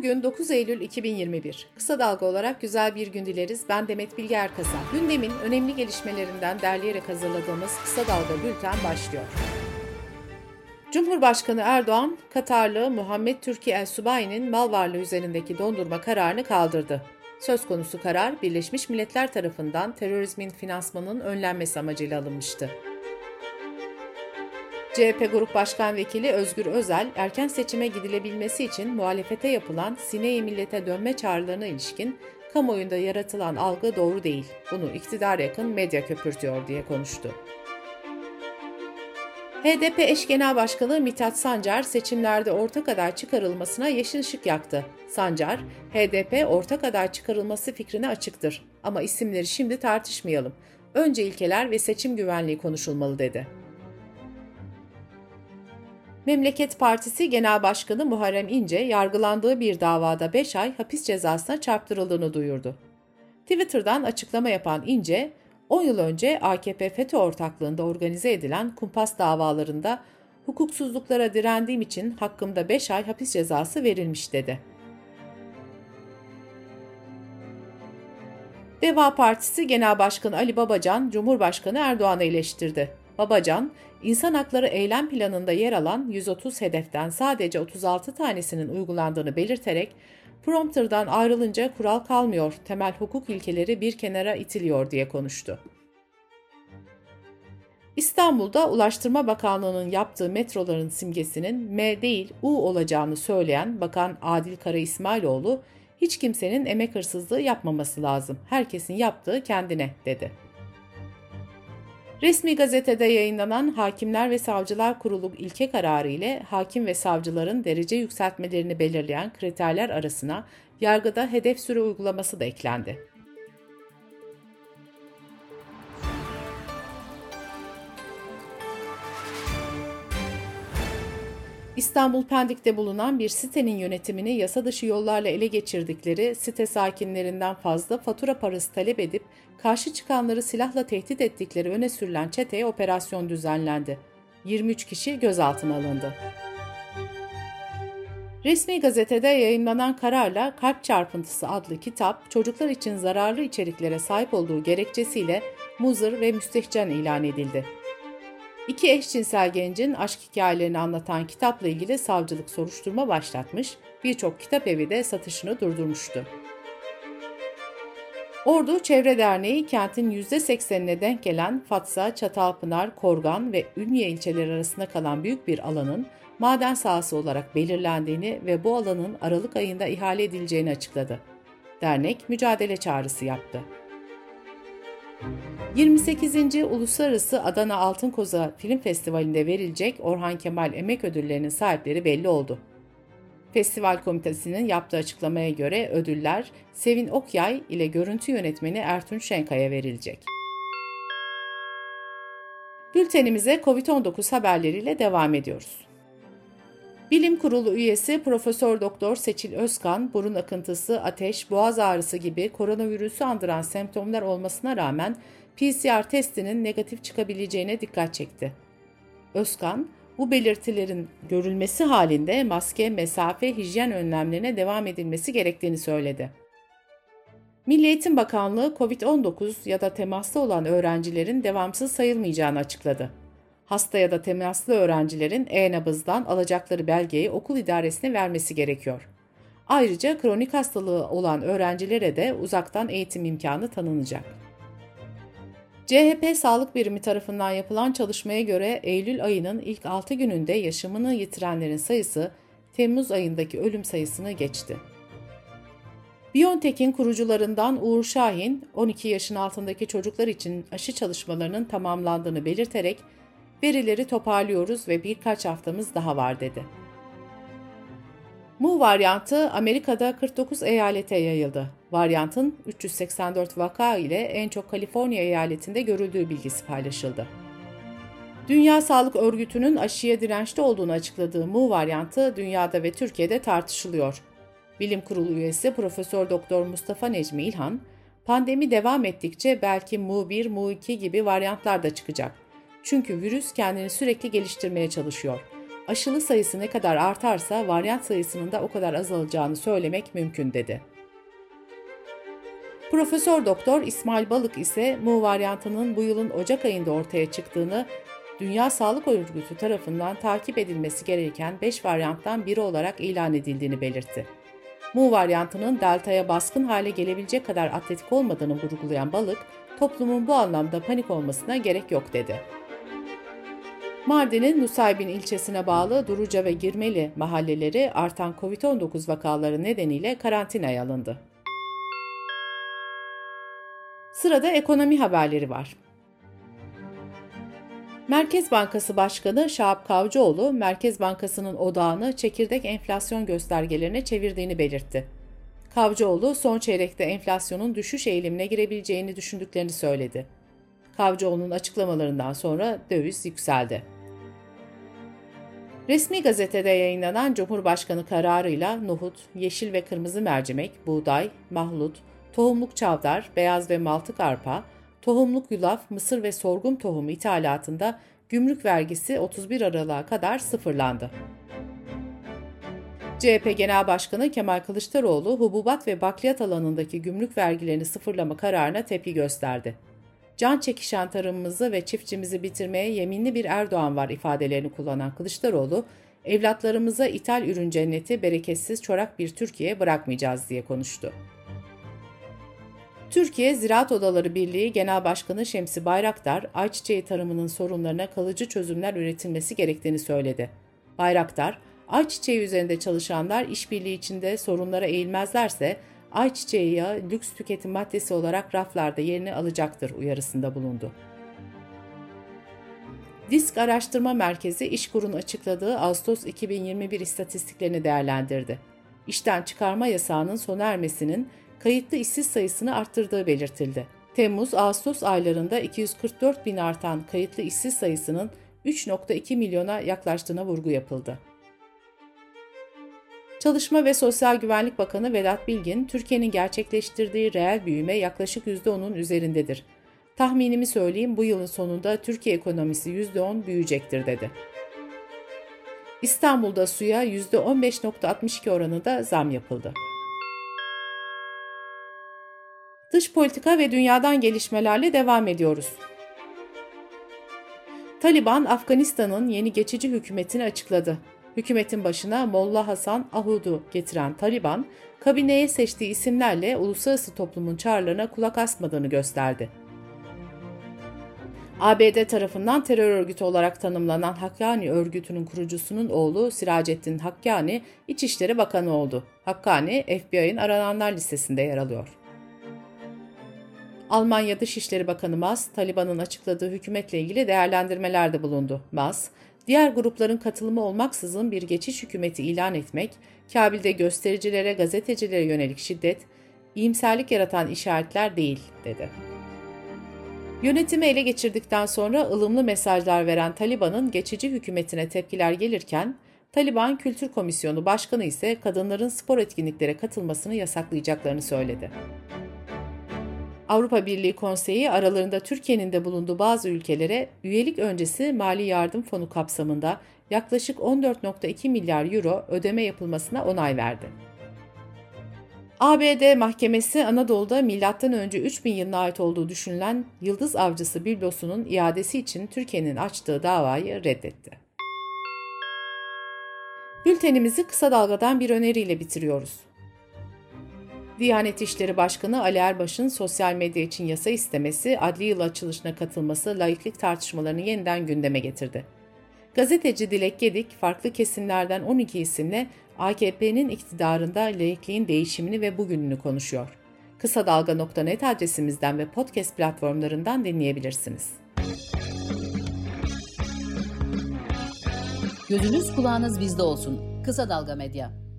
Bugün 9 Eylül 2021. Kısa Dalga olarak güzel bir gün dileriz. Ben Demet Bilge Erkasap. Gündemin önemli gelişmelerinden derleyerek hazırladığımız Kısa Dalga Bülten başlıyor. Cumhurbaşkanı Erdoğan, Katarlı Muhammed Türki El Subayi'nin mal varlığı üzerindeki dondurma kararını kaldırdı. Söz konusu karar Birleşmiş Milletler tarafından terörizmin finansmanının önlenmesi amacıyla alınmıştı. CHP Grup Başkan Vekili Özgür Özel, erken seçime gidilebilmesi için muhalefete yapılan Sine-i Millete dönme çağrılarına ilişkin kamuoyunda yaratılan algı doğru değil, bunu iktidar yakın medya köpürtüyor diye konuştu. HDP eş genel başkanı Mithat Sancar seçimlerde ortak aday çıkarılmasına yeşil ışık yaktı. Sancar, HDP ortak aday çıkarılması fikrine açıktır ama isimleri şimdi tartışmayalım. Önce ilkeler ve seçim güvenliği konuşulmalı dedi. Memleket Partisi Genel Başkanı Muharrem İnce yargılandığı bir davada 5 ay hapis cezasına çarptırıldığını duyurdu. Twitter'dan açıklama yapan İnce, 10 yıl önce AKP FETÖ ortaklığında organize edilen kumpas davalarında hukuksuzluklara direndiğim için hakkımda 5 ay hapis cezası verilmiş dedi. Deva Partisi Genel Başkanı Ali Babacan, Cumhurbaşkanı Erdoğan'ı eleştirdi. Babacan, insan hakları eylem planında yer alan 130 hedeften sadece 36 tanesinin uygulandığını belirterek, prompterdan ayrılınca kural kalmıyor, temel hukuk ilkeleri bir kenara itiliyor diye konuştu. İstanbul'da Ulaştırma Bakanlığı'nın yaptığı metroların simgesinin M değil U olacağını söyleyen Bakan Adil Kara İsmailoğlu, hiç kimsenin emek hırsızlığı yapmaması lazım, herkesin yaptığı kendine dedi. Resmi gazetede yayınlanan Hakimler ve Savcılar Kurulu ilke kararı ile hakim ve savcıların derece yükseltmelerini belirleyen kriterler arasına yargıda hedef süre uygulaması da eklendi. İstanbul Pendik'te bulunan bir sitenin yönetimini yasa dışı yollarla ele geçirdikleri site sakinlerinden fazla fatura parası talep edip karşı çıkanları silahla tehdit ettikleri öne sürülen çeteye operasyon düzenlendi. 23 kişi gözaltına alındı. Resmi gazetede yayınlanan kararla Kalp Çarpıntısı adlı kitap çocuklar için zararlı içeriklere sahip olduğu gerekçesiyle muzır ve müstehcen ilan edildi. İki eşcinsel gencin aşk hikayelerini anlatan kitapla ilgili savcılık soruşturma başlatmış, birçok kitap evi de satışını durdurmuştu. Ordu Çevre Derneği kentin %80'ine denk gelen Fatsa, Çatalpınar, Korgan ve Ünye ilçeleri arasında kalan büyük bir alanın maden sahası olarak belirlendiğini ve bu alanın Aralık ayında ihale edileceğini açıkladı. Dernek mücadele çağrısı yaptı. 28. Uluslararası Adana Altın Koza Film Festivali'nde verilecek Orhan Kemal Emek Ödülleri'nin sahipleri belli oldu. Festival komitesinin yaptığı açıklamaya göre ödüller Sevin Okyay ile görüntü yönetmeni Ertuğrul Şenkaya verilecek. Bültenimize COVID-19 haberleriyle devam ediyoruz. Bilim Kurulu üyesi Profesör Doktor Seçil Özkan, burun akıntısı, ateş, boğaz ağrısı gibi koronavirüsü andıran semptomlar olmasına rağmen PCR testinin negatif çıkabileceğine dikkat çekti. Özkan, bu belirtilerin görülmesi halinde maske, mesafe, hijyen önlemlerine devam edilmesi gerektiğini söyledi. Milli Eğitim Bakanlığı COVID-19 ya da temaslı olan öğrencilerin devamsız sayılmayacağını açıkladı. Hasta ya da temaslı öğrencilerin e-nabızdan alacakları belgeyi okul idaresine vermesi gerekiyor. Ayrıca kronik hastalığı olan öğrencilere de uzaktan eğitim imkanı tanınacak. CHP Sağlık Birimi tarafından yapılan çalışmaya göre Eylül ayının ilk 6 gününde yaşamını yitirenlerin sayısı Temmuz ayındaki ölüm sayısını geçti. BioNTech'in kurucularından Uğur Şahin, 12 yaşın altındaki çocuklar için aşı çalışmalarının tamamlandığını belirterek verileri toparlıyoruz ve birkaç haftamız daha var dedi. Mu varyantı Amerika'da 49 eyalete yayıldı. Varyantın 384 vaka ile en çok Kaliforniya eyaletinde görüldüğü bilgisi paylaşıldı. Dünya Sağlık Örgütü'nün aşıya dirençli olduğunu açıkladığı Mu varyantı dünyada ve Türkiye'de tartışılıyor. Bilim Kurulu üyesi Profesör Doktor Mustafa Necmi İlhan, pandemi devam ettikçe belki Mu 1, Mu 2 gibi varyantlar da çıkacak. Çünkü virüs kendini sürekli geliştirmeye çalışıyor. Aşılı sayısı ne kadar artarsa varyant sayısının da o kadar azalacağını söylemek mümkün dedi. Profesör Doktor İsmail Balık ise Mu varyantının bu yılın Ocak ayında ortaya çıktığını Dünya Sağlık Örgütü tarafından takip edilmesi gereken 5 varyanttan biri olarak ilan edildiğini belirtti. Mu varyantının delta'ya baskın hale gelebilecek kadar atletik olmadığını vurgulayan Balık, toplumun bu anlamda panik olmasına gerek yok dedi. Mardin'in Nusaybin ilçesine bağlı Duruca ve Girmeli mahalleleri artan COVID-19 vakaları nedeniyle karantinaya alındı. Sırada ekonomi haberleri var. Merkez Bankası Başkanı Şahap Kavcıoğlu, Merkez Bankası'nın odağını çekirdek enflasyon göstergelerine çevirdiğini belirtti. Kavcıoğlu, son çeyrekte enflasyonun düşüş eğilimine girebileceğini düşündüklerini söyledi. Kavcıoğlu'nun açıklamalarından sonra döviz yükseldi. Resmi gazetede yayınlanan Cumhurbaşkanı kararıyla nohut, yeşil ve kırmızı mercimek, buğday, mahlut, tohumluk çavdar, beyaz ve maltık arpa, tohumluk yulaf, mısır ve sorghum tohumu ithalatında gümrük vergisi 31 Aralık'a kadar sıfırlandı. CHP Genel Başkanı Kemal Kılıçdaroğlu, hububat ve bakliyat alanındaki gümrük vergilerini sıfırlama kararına tepki gösterdi. Can çekişen tarımımızı ve çiftçimizi bitirmeye yeminli bir Erdoğan var ifadelerini kullanan Kılıçdaroğlu, evlatlarımıza ithal ürün cenneti, bereketsiz çorak bir Türkiye bırakmayacağız diye konuştu. Türkiye Ziraat Odaları Birliği Genel Başkanı Şemsi Bayraktar, ayçiçeği tarımının sorunlarına kalıcı çözümler üretilmesi gerektiğini söyledi. Bayraktar, ayçiçeği üzerinde çalışanlar işbirliği içinde sorunlara eğilmezlerse ayçiçeği yağı lüks tüketim maddesi olarak raflarda yerini alacaktır uyarısında bulundu. Disk Araştırma Merkezi İşkur'un açıkladığı Ağustos 2021 istatistiklerini değerlendirdi. İşten çıkarma yasağının sona ermesinin kayıtlı işsiz sayısını arttırdığı belirtildi. Temmuz-Ağustos aylarında 244 bin artan kayıtlı işsiz sayısının 3.2 milyona yaklaştığına vurgu yapıldı. Çalışma ve Sosyal Güvenlik Bakanı Vedat Bilgin, Türkiye'nin gerçekleştirdiği reel büyüme yaklaşık %10'un üzerindedir. Tahminimi söyleyeyim bu yılın sonunda Türkiye ekonomisi %10 büyüyecektir dedi. İstanbul'da suya %15.62 oranında zam yapıldı. Dış politika ve dünyadan gelişmelerle devam ediyoruz. Taliban, Afganistan'ın yeni geçici hükümetini açıkladı. Hükümetin başına Molla Hasan Ahud'u getiren Taliban, kabineye seçtiği isimlerle uluslararası toplumun çağrılarına kulak asmadığını gösterdi. ABD tarafından terör örgütü olarak tanımlanan Hakkani örgütünün kurucusunun oğlu Siracettin Hakkani, İçişleri Bakanı oldu. Hakkani, FBI'nin arananlar listesinde yer alıyor. Almanya Dışişleri Bakanı Mas, Taliban'ın açıkladığı hükümetle ilgili değerlendirmelerde bulundu. Mas, diğer grupların katılımı olmaksızın bir geçiş hükümeti ilan etmek, Kabil'de göstericilere, gazetecilere yönelik şiddet, iyimserlik yaratan işaretler değil, dedi. Yönetimi ele geçirdikten sonra ılımlı mesajlar veren Taliban'ın geçici hükümetine tepkiler gelirken, Taliban Kültür Komisyonu Başkanı ise kadınların spor etkinliklere katılmasını yasaklayacaklarını söyledi. Avrupa Birliği Konseyi aralarında Türkiye'nin de bulunduğu bazı ülkelere üyelik öncesi mali yardım fonu kapsamında yaklaşık 14.2 milyar euro ödeme yapılmasına onay verdi. ABD Mahkemesi Anadolu'da M.Ö. 3000 yılına ait olduğu düşünülen Yıldız Avcısı biblosunun iadesi için Türkiye'nin açtığı davayı reddetti. Bültenimizi kısa dalgadan bir öneriyle bitiriyoruz. Diyanet İşleri Başkanı Ali Erbaş'ın sosyal medya için yasa istemesi, adli yıl açılışına katılması laiklik tartışmalarını yeniden gündeme getirdi. Gazeteci Dilek Gedik, farklı kesimlerden 12 isimle AKP'nin iktidarında laikliğin değişimini ve bugününü konuşuyor. Kısa Dalga.net adresimizden ve podcast platformlarından dinleyebilirsiniz. Gözünüz kulağınız bizde olsun. Kısa Dalga Medya.